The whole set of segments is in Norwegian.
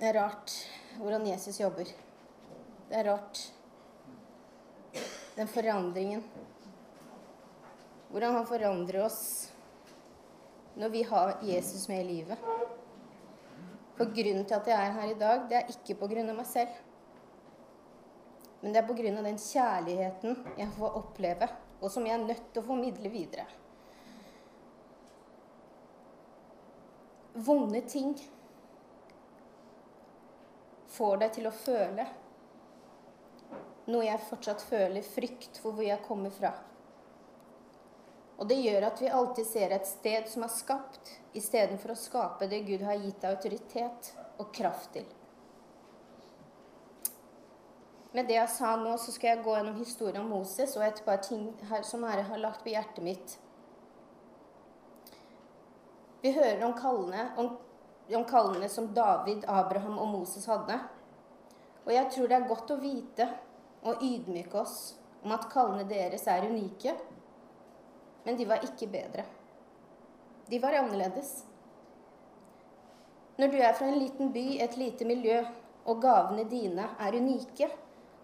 Det er rart hvordan Jesus jobber. Det er rart. Den forandringen. Hvordan han forandrer oss når vi har Jesus med i livet. For grunnen til at jeg er her i dag, det er ikke på grunn av meg selv. Men det er på grunn av den kjærligheten jeg får oppleve, og som jeg er nødt til å formidle videre. Vonde ting får deg til å føle noe jeg fortsatt føler frykt for hvor jeg kommer fra. Og det gjør at vi alltid ser et sted som er skapt, istedenfor å skape det Gud har gitt deg autoritet og kraft til. Med det jeg sa nå, så skal jeg gå gjennom historien om Moses og et par ting her som Herre har lagt på hjertet mitt. Vi hører om kallene, om, om kallene som David, Abraham og Moses hadde. Og jeg tror det er godt å vite og ydmyke oss om at kallene deres er unike, men de var ikke bedre. De var annerledes. Når du er fra en liten by, et lite miljø, og gavene dine er unike,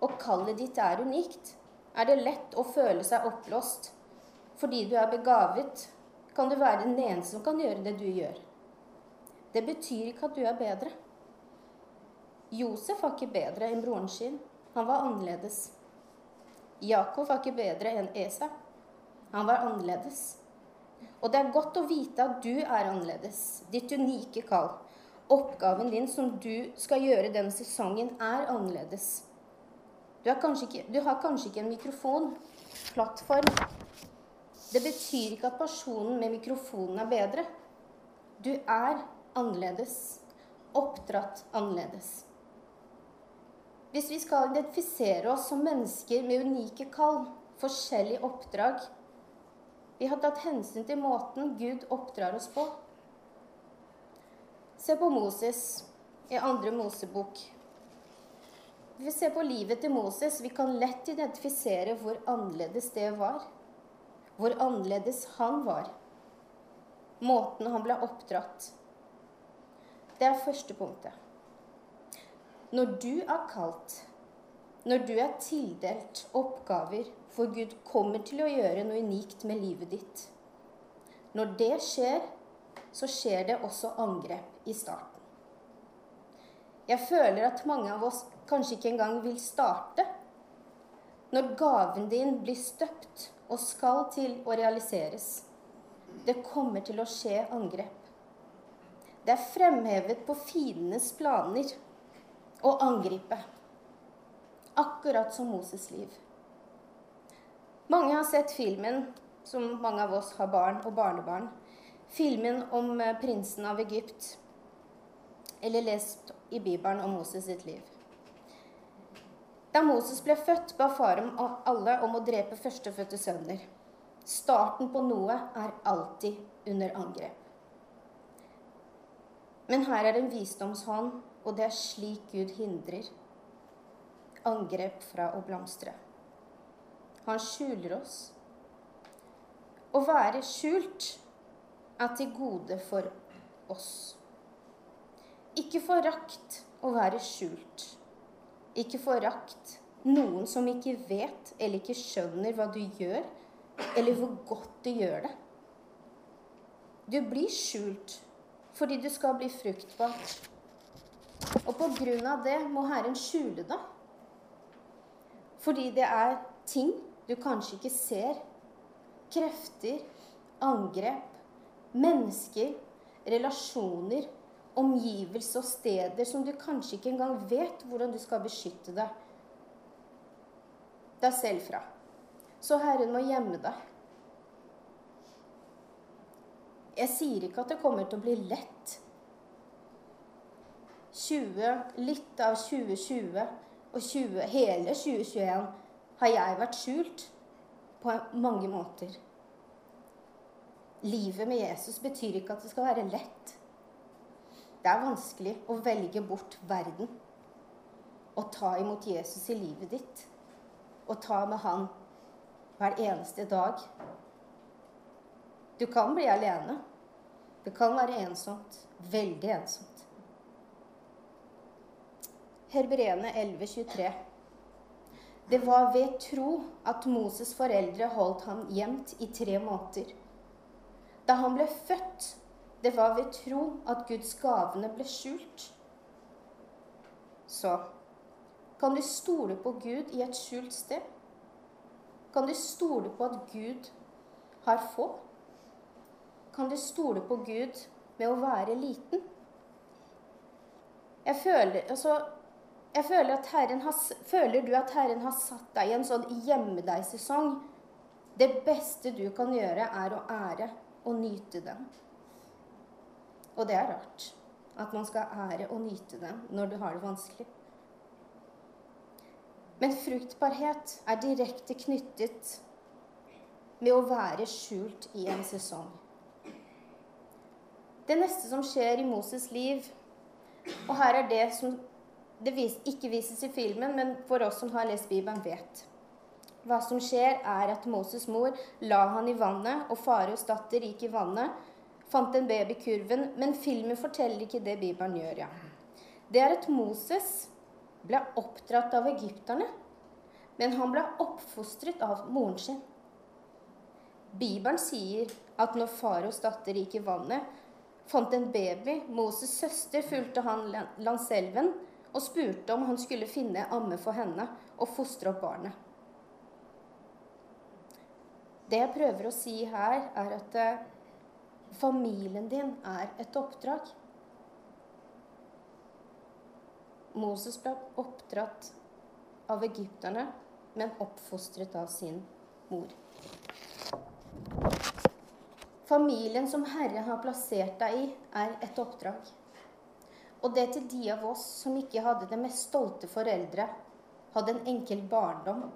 og kallet ditt er unikt, er det lett å føle seg oppblåst. Fordi du er begavet, kan du være den eneste som kan gjøre det du gjør. Det betyr ikke at du er bedre. Josef var ikke bedre enn broren sin. Han var annerledes. Jakob var ikke bedre enn Esa. Han var annerledes. Og det er godt å vite at du er annerledes. Ditt unike kall. Oppgaven din som du skal gjøre denne sesongen, er annerledes. Du, ikke, du har kanskje ikke en mikrofon, plattform. Det betyr ikke at personen med mikrofonen er bedre. Du er annerledes. Oppdratt annerledes. Hvis vi skal identifisere oss som mennesker med unike kall, forskjellige oppdrag Vi har tatt hensyn til måten Gud oppdrar oss på. Se på Moses i andre Mosebok. Vi ser på livet til Moses. Vi kan lett identifisere hvor annerledes det var. Hvor annerledes han var. Måten han ble oppdratt. Det er første punktet. Når du er kalt, når du er tildelt oppgaver for Gud kommer til å gjøre noe unikt med livet ditt Når det skjer, så skjer det også angrep i starten. Jeg føler at mange av oss kanskje ikke engang vil starte. Når gaven din blir støpt og skal til å realiseres. Det kommer til å skje angrep. Det er fremhevet på fiendenes planer å angripe. Akkurat som Moses' liv. Mange har sett filmen, som mange av oss har barn og barnebarn. Filmen om eh, prinsen av Egypt. Eller lest i Bibelen om Moses sitt liv. Da Moses ble født, ba faren alle om å drepe førstefødte sønner. Starten på noe er alltid under angrep. Men her er en visdomshånd og det er slik Gud hindrer angrep fra å blomstre. Han skjuler oss. Å være skjult er til gode for oss. Ikke forakt å være skjult. Ikke forakt noen som ikke vet eller ikke skjønner hva du gjør, eller hvor godt du gjør det. Du blir skjult fordi du skal bli fruktbar. Og på grunn av det må Herren skjule det. Fordi det er ting du kanskje ikke ser. Krefter, angrep, mennesker, relasjoner, omgivelser og steder som du kanskje ikke engang vet hvordan du skal beskytte deg deg selv fra. Så Herren må gjemme deg. Jeg sier ikke at det kommer til å bli lett 20, litt av 2020 og 20, hele 2021 har jeg vært skjult på mange måter. Livet med Jesus betyr ikke at det skal være lett. Det er vanskelig å velge bort verden og ta imot Jesus i livet ditt. Og ta med han hver eneste dag. Du kan bli alene. Det kan være ensomt. Veldig ensomt. Herberene 11,23. Det var ved tro at Moses' foreldre holdt ham gjemt i tre måneder. Da han ble født, det var ved tro at Guds gavene ble skjult. Så kan du stole på Gud i et skjult sted? Kan du stole på at Gud har få? Kan du stole på Gud med å være liten? Jeg føler, altså, jeg føler, at Herren har, føler du at Herren har satt deg i en sånn gjemme deg-sesong? Det beste du kan gjøre, er å ære og nyte den. Og det er rart at man skal ære og nyte den når du har det vanskelig. Men fruktbarhet er direkte knyttet med å være skjult i en sesong. Det neste som skjer i Moses' liv, og her er det som det vis, ikke vises i filmen, men for oss som har lest Bibelen, vet. Hva som skjer, er at Moses' mor la han i vannet, og Faros datter gikk i vannet, fant en baby i kurven, men filmen forteller ikke det Bibelen gjør, ja. Det er at Moses ble oppdratt av egypterne, men han ble oppfostret av moren sin. Bibelen sier at når faros datter gikk i vannet, fant en baby, Moses' søster fulgte han langs elven og spurte om han skulle finne amme for henne og fostre opp barnet. Det jeg prøver å si her, er at eh, familien din er et oppdrag. Moses ble oppdratt av egypterne, men oppfostret av sin mor. Familien som Herre har plassert deg i, er et oppdrag. Og det til de av oss som ikke hadde det mest stolte foreldre, hadde en enkel barndom.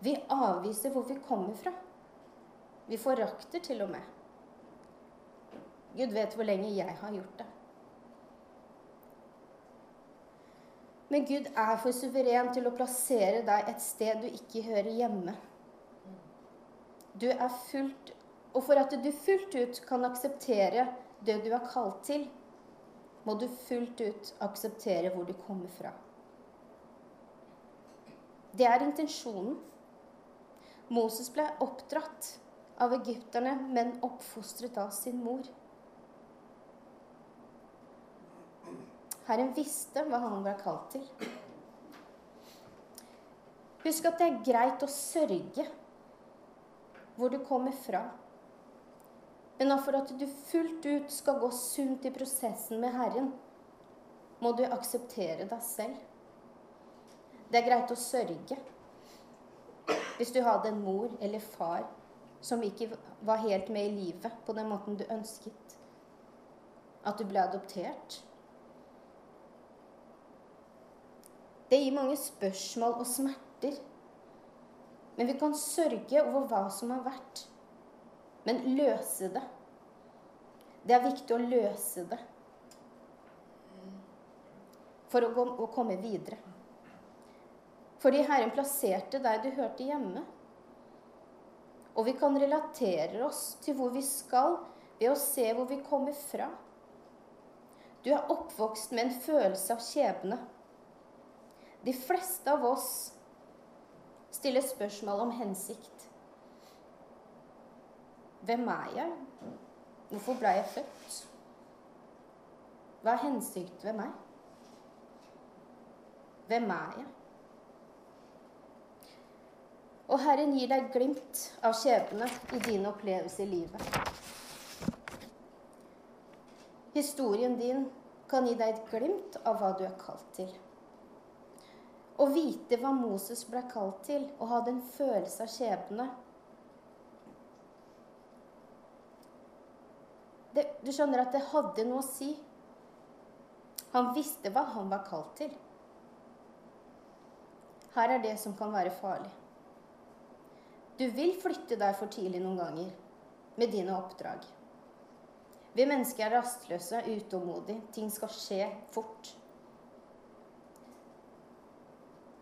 Vi avviser hvor vi kommer fra. Vi forakter til og med. Gud vet hvor lenge jeg har gjort det. Men Gud er for suveren til å plassere deg et sted du ikke hører hjemme. Du er fullt Og for at du fullt ut kan akseptere det du er kalt til, må du fullt ut akseptere hvor du kommer fra. Det er intensjonen. Moses ble oppdratt av egypterne, men oppfostret av sin mor. Herren visste hva han var kalt til. Husk at det er greit å sørge hvor du kommer fra. Men for at du fullt ut skal gå sunt i prosessen med Herren, må du akseptere deg selv. Det er greit å sørge hvis du hadde en mor eller far som ikke var helt med i livet på den måten du ønsket. At du ble adoptert. Det gir mange spørsmål og smerter. Men vi kan sørge over hva som har vært. Men løse det. Det er viktig å løse det for å, gå, å komme videre. Fordi Herren plasserte deg du hørte hjemme. Og vi kan relatere oss til hvor vi skal ved å se hvor vi kommer fra. Du er oppvokst med en følelse av skjebne. De fleste av oss stiller spørsmål om hensikt. Hvem er jeg? Hvorfor ble jeg født? Hva er hensikten ved meg? Hvem er jeg? Og Herren gir deg glimt av skjebne i dine opplevelser i livet. Historien din kan gi deg et glimt av hva du er kalt til. Å vite hva Moses ble kalt til, og ha den følelse av skjebne. Det, du skjønner at det hadde noe å si. Han visste hva han var kalt til. Her er det som kan være farlig. Du vil flytte deg for tidlig noen ganger med dine oppdrag. Vi mennesker er rastløse, utålmodige. Ting skal skje fort.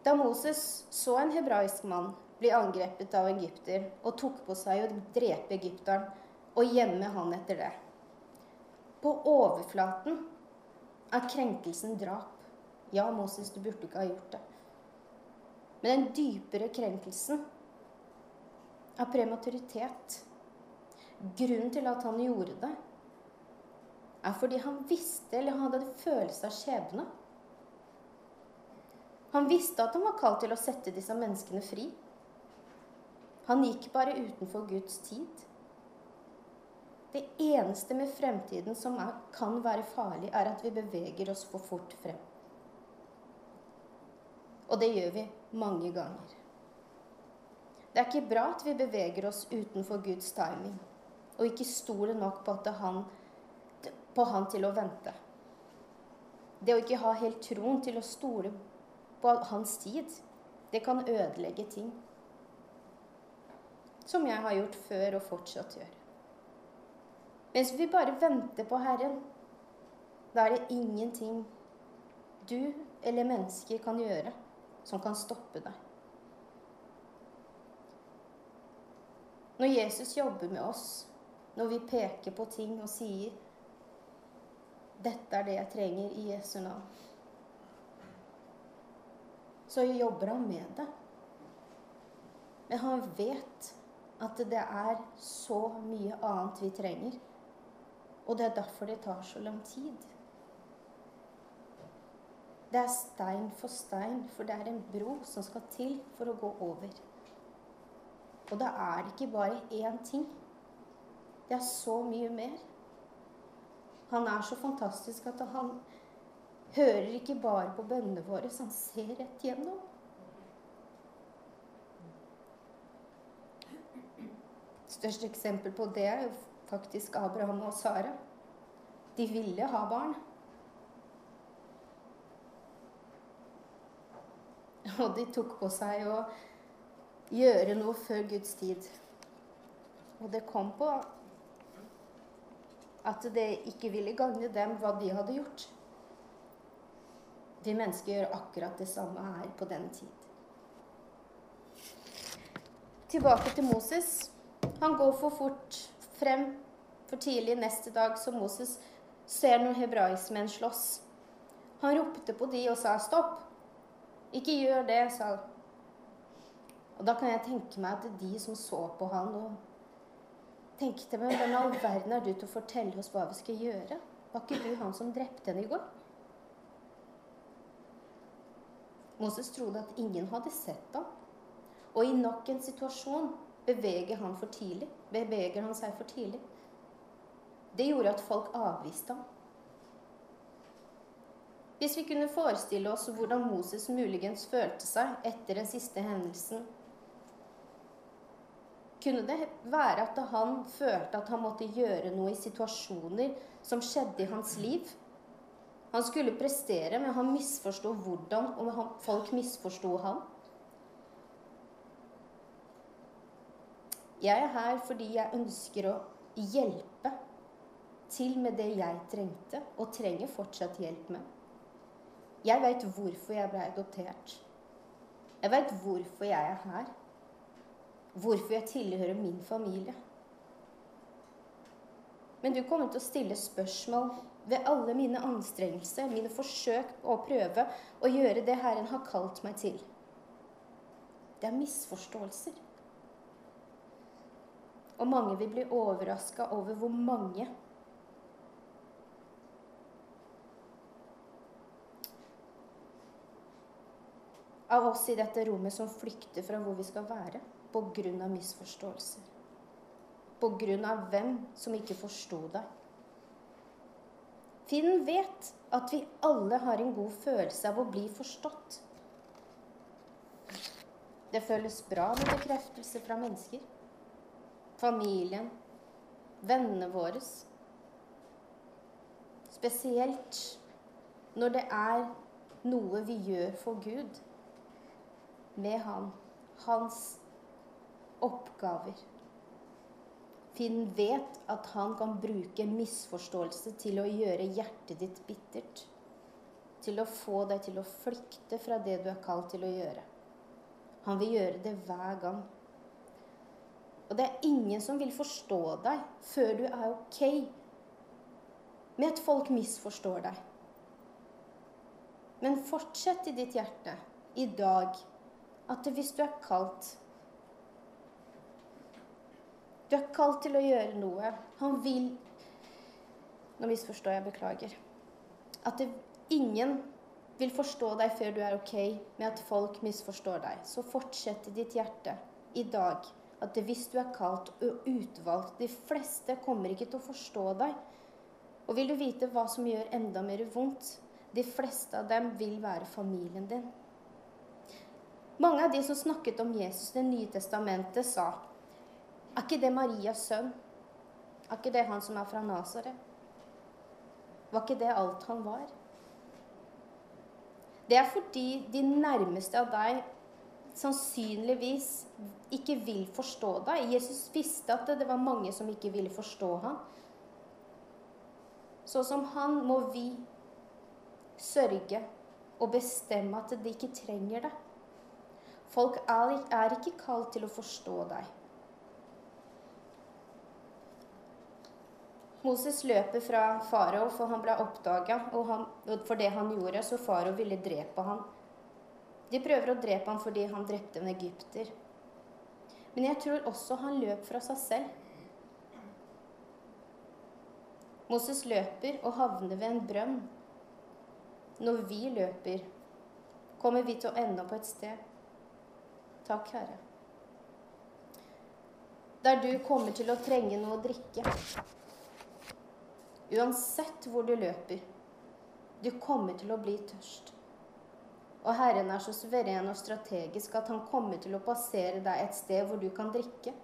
Da Moses så en hebraisk mann bli angrepet av egypter og tok på seg å drepe egypteren og gjemme han etter det På overflaten er krenkelsen drap. Ja, Moses, du burde ikke ha gjort det. Men den dypere krenkelsen av prematuritet Grunnen til at han gjorde det, er fordi han visste eller han hadde følelse av skjebne. Han visste at han var kalt til å sette disse menneskene fri. Han gikk bare utenfor Guds tid. Det eneste med fremtiden som er, kan være farlig, er at vi beveger oss for fort frem. Og det gjør vi mange ganger. Det er ikke bra at vi beveger oss utenfor Guds timing og ikke stoler nok på, han, på han til å vente. Det å ikke ha helt troen til å stole på hans tid, det kan ødelegge ting. Som jeg har gjort før og fortsatt gjør. Mens vi bare venter på Herren, da er det ingenting du eller mennesker kan gjøre som kan stoppe deg. Når Jesus jobber med oss, når vi peker på ting og sier 'Dette er det jeg trenger i Jesu navn', så jobber han med det. Men han vet at det er så mye annet vi trenger. Og det er derfor det tar så lang tid. Det er stein for stein, for det er en bro som skal til for å gå over. Og da er det ikke bare én ting. Det er så mye mer. Han er så fantastisk at han hører ikke bare på bønnene våre, så han ser rett gjennom. Største eksempel på det er jo faktisk Abraham og Sara. De ville ha barn. Og de tok på seg å gjøre noe før Guds tid. Og det kom på at det ikke ville gagne dem hva de hadde gjort. Vi mennesker gjør akkurat det samme her på den tid. Tilbake til Moses. Han går for fort frem for tidlig neste dag, så Moses ser noen hebraismenn slåss. Han ropte på de og sa 'stopp'. Ikke gjør det, sa han. Og da kan jeg tenke meg at de som så på han og tenkte Men Hvem i all verden er du til å fortelle oss hva vi skal gjøre? Var ikke du han som drepte henne i går? Moses trodde at ingen hadde sett ham. Og i nok en situasjon beveger han for tidlig. Beveger han seg for tidlig. Det gjorde at folk avviste ham. Hvis vi kunne forestille oss hvordan Moses muligens følte seg etter den siste hendelsen kunne det være at han følte at han måtte gjøre noe i situasjoner som skjedde i hans liv. Han skulle prestere, men han misforsto hvordan, og folk misforsto han. Jeg er her fordi jeg ønsker å hjelpe til med det jeg trengte, og trenger fortsatt hjelp med. Jeg veit hvorfor jeg ble adoptert. Jeg veit hvorfor jeg er her hvorfor jeg tilhører min familie. Men du kommer til å stille spørsmål ved alle mine anstrengelser, mine forsøk på å prøve å gjøre det Herren har kalt meg til. Det er misforståelser. Og mange vil bli overraska over hvor mange av oss i dette rommet som flykter fra hvor vi skal være pga. misforståelser. Pga. hvem som ikke forsto deg. Finn vet at vi alle har en god følelse av å bli forstått. Det føles bra med bekreftelse fra mennesker. Familien, vennene våre. Spesielt når det er noe vi gjør for Gud med Han. Hans oppgaver. Finn vet at han kan bruke misforståelse til å gjøre hjertet ditt bittert. Til å få deg til å flykte fra det du er kalt til å gjøre. Han vil gjøre det hver gang. Og det er ingen som vil forstå deg før du er ok med at folk misforstår deg. Men fortsett i ditt hjerte i dag at hvis du er kalt Du er kalt til å gjøre noe. Han vil Nå misforstår jeg, beklager. At det, ingen vil forstå deg før du er ok med at folk misforstår deg. Så fortsett i ditt hjerte i dag at hvis du er kalt og utvalgt De fleste kommer ikke til å forstå deg. Og vil du vite hva som gjør enda mer vondt? De fleste av dem vil være familien din. Mange av de som snakket om Jesus i Det nye testamentet, sa Er ikke det Marias sønn? Er ikke det han som er fra Nasaret? Var ikke det alt han var? Det er fordi de nærmeste av deg sannsynligvis ikke vil forstå deg. Jesus visste at det var mange som ikke ville forstå ham. Så som han må vi sørge og bestemme at de ikke trenger det. Folk er ikke kalt til å forstå deg. Moses løper fra farao, for han ble oppdaga for det han gjorde, så farao ville drepe ham. De prøver å drepe ham fordi han drepte en egypter. Men jeg tror også han løp fra seg selv. Moses løper og havner ved en brønn. Når vi løper, kommer vi til å ende opp et sted. Takk, Herre. Der du kommer til å trenge noe å drikke. Uansett hvor du løper. Du kommer til å bli tørst. Og Herren er så suveren og strategisk at han kommer til å passere deg et sted hvor du kan drikke.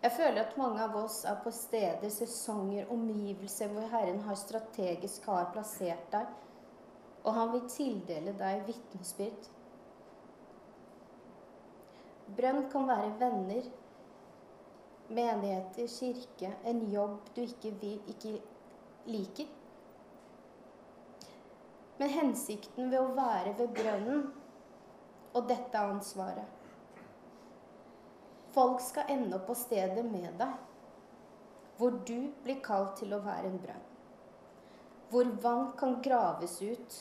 Jeg føler at mange av oss er på steder, sesonger, omgivelser hvor Herren har strategisk har plassert deg, og han vil tildele deg vitnesbyrd. Brønn kan være venner, menigheter, kirke, en jobb du ikke, vil, ikke liker. Men hensikten ved å være ved brønnen, og dette er ansvaret Folk skal ende opp på stedet med deg, hvor du blir kalt til å være en brønn. Hvor vann kan graves ut.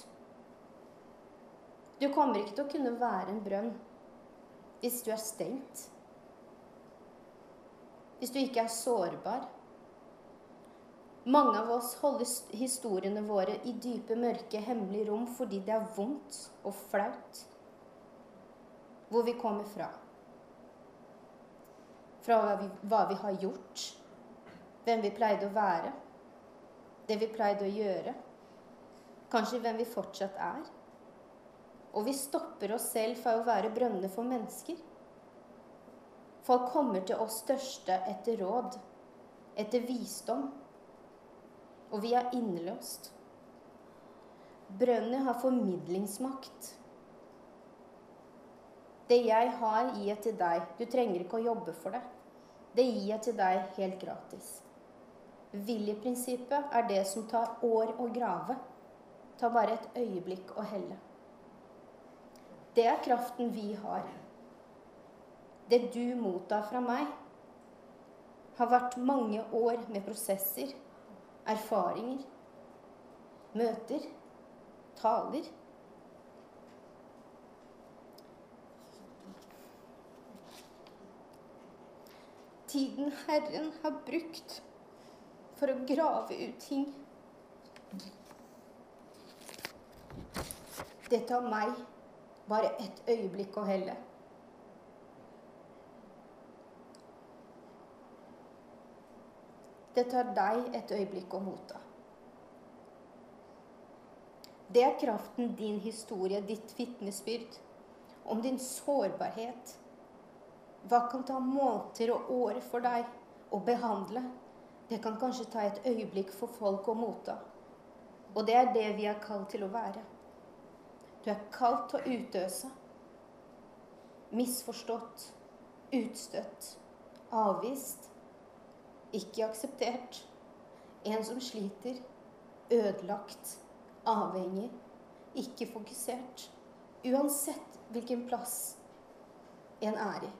Du kommer ikke til å kunne være en brønn hvis du er stengt. Hvis du ikke er sårbar. Mange av oss holder historiene våre i dype, mørke, hemmelige rom fordi det er vondt og flaut hvor vi kommer fra. Fra hva vi, hva vi har gjort, hvem vi pleide å være, det vi pleide å gjøre, kanskje hvem vi fortsatt er. Og vi stopper oss selv fra å være brønner for mennesker. Folk kommer til oss største etter råd, etter visdom, og vi er innelåst. Brønnet har formidlingsmakt. Det jeg har, gir jeg til deg. Du trenger ikke å jobbe for det. Det gir jeg til deg helt gratis. Viljeprinsippet er det som tar år å grave. Ta bare et øyeblikk å helle. Det er kraften vi har. Det du mottar fra meg, har vært mange år med prosesser, erfaringer, møter, taler. Tiden Herren har brukt for å grave ut ting. Det tar meg bare ett øyeblikk å helle. Det tar deg et øyeblikk å motta. Det er kraften din historie, ditt vitnesbyrd, om din sårbarhet. Hva kan ta måneder og år for deg å behandle? Det kan kanskje ta et øyeblikk for folk å motta. Og det er det vi er kalt til å være. Du er kalt til å utøse. Misforstått, utstøtt, avvist, ikke akseptert. En som sliter, ødelagt, avhengig, ikke fokusert. Uansett hvilken plass en er i.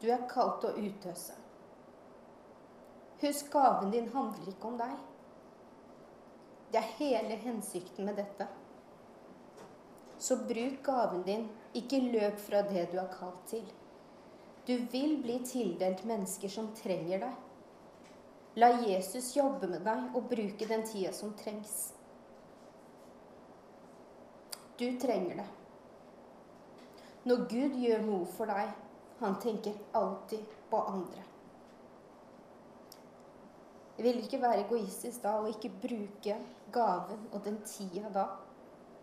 Du er kalt å utøse. Husk, gaven din handler ikke om deg. Det er hele hensikten med dette. Så bruk gaven din, ikke løp fra det du er kalt til. Du vil bli tildelt mennesker som trenger deg. La Jesus jobbe med deg og bruke den tida som trengs. Du trenger det. Når Gud gjør noe for deg, han tenker alltid på andre. Det vil ikke være egoistisk da å ikke bruke gaven og den tida da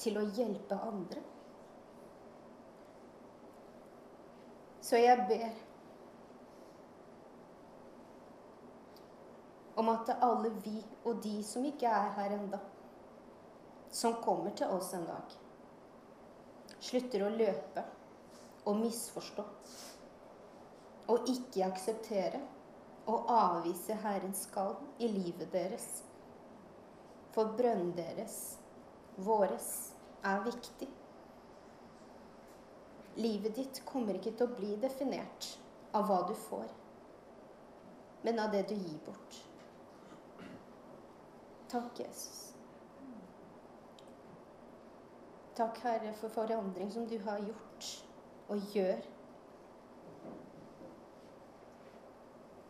til å hjelpe andre. Så jeg ber om at alle vi og de som ikke er her enda, som kommer til oss en dag, slutter å løpe og misforstå og ikke akseptere og avvise Herrens kall i livet deres. For brønnen deres, våres, er viktig. Livet ditt kommer ikke til å bli definert av hva du får, men av det du gir bort. Takk, Jesus. Takk, Herre, for forandring som du har gjort og gjør.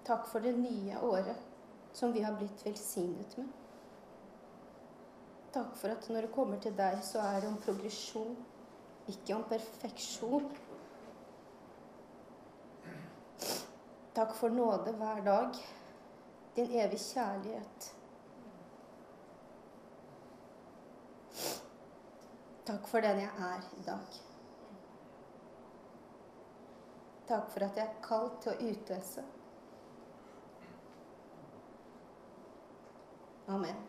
Takk for det nye året som vi har blitt velsignet med. Takk for at når det kommer til deg, så er det om progresjon, ikke om perfeksjon. Takk for nåde hver dag, din evige kjærlighet. Takk for den jeg er i dag. Takk for at jeg er kalt til å utøse. Amen.